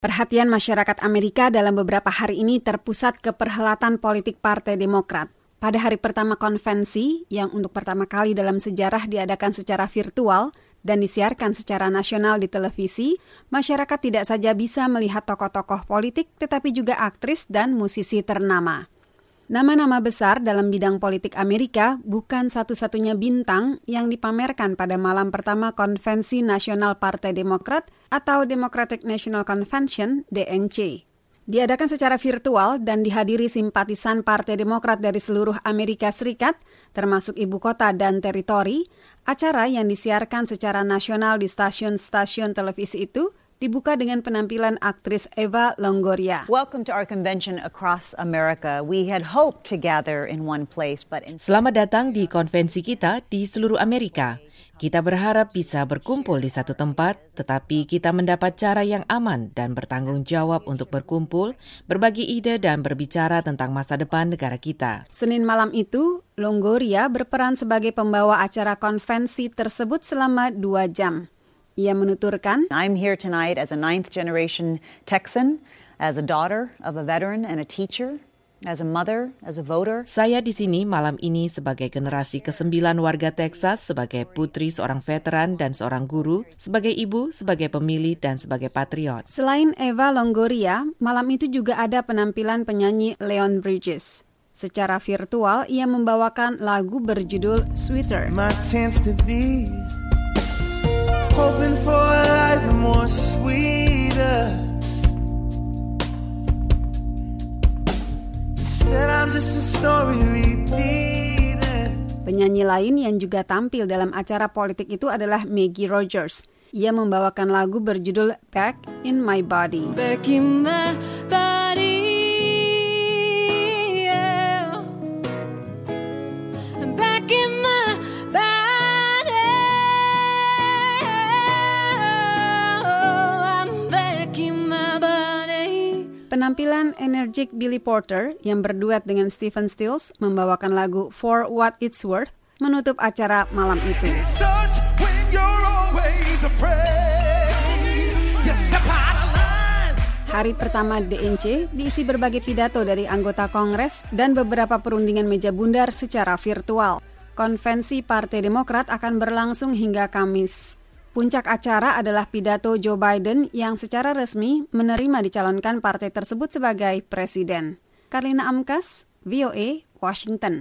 Perhatian masyarakat Amerika dalam beberapa hari ini terpusat ke perhelatan politik Partai Demokrat. Pada hari pertama konvensi, yang untuk pertama kali dalam sejarah diadakan secara virtual dan disiarkan secara nasional di televisi, masyarakat tidak saja bisa melihat tokoh-tokoh politik, tetapi juga aktris dan musisi ternama. Nama-nama besar dalam bidang politik Amerika bukan satu-satunya bintang yang dipamerkan pada malam pertama Konvensi Nasional Partai Demokrat atau Democratic National Convention DNC. Diadakan secara virtual dan dihadiri simpatisan Partai Demokrat dari seluruh Amerika Serikat, termasuk ibu kota dan teritori, acara yang disiarkan secara nasional di stasiun-stasiun televisi itu dibuka dengan penampilan aktris Eva Longoria. Welcome to our convention across America. We had hoped to gather in one place, but in... Selamat datang di konvensi kita di seluruh Amerika. Kita berharap bisa berkumpul di satu tempat, tetapi kita mendapat cara yang aman dan bertanggung jawab untuk berkumpul, berbagi ide dan berbicara tentang masa depan negara kita. Senin malam itu, Longoria berperan sebagai pembawa acara konvensi tersebut selama dua jam. Ia menuturkan, I'm here tonight as a ninth generation Texan, as a daughter of a veteran and a teacher, as a mother, as a voter. Saya di sini malam ini sebagai generasi kesembilan warga Texas, sebagai putri seorang veteran dan seorang guru, sebagai ibu, sebagai pemilih, dan sebagai patriot. Selain Eva Longoria, malam itu juga ada penampilan penyanyi Leon Bridges. Secara virtual, ia membawakan lagu berjudul Sweeter. My chance to be Penyanyi lain yang juga tampil dalam acara politik itu adalah Maggie Rogers. Ia membawakan lagu berjudul Back in My Body. Back in my Penampilan energik Billy Porter yang berduet dengan Stephen Stills membawakan lagu For What It's Worth menutup acara malam itu. Hari pertama DNC diisi berbagai pidato dari anggota Kongres dan beberapa perundingan meja bundar secara virtual. Konvensi Partai Demokrat akan berlangsung hingga Kamis. Puncak acara adalah pidato Joe Biden yang secara resmi menerima dicalonkan partai tersebut sebagai presiden. Karlina Amkas, VOA, Washington.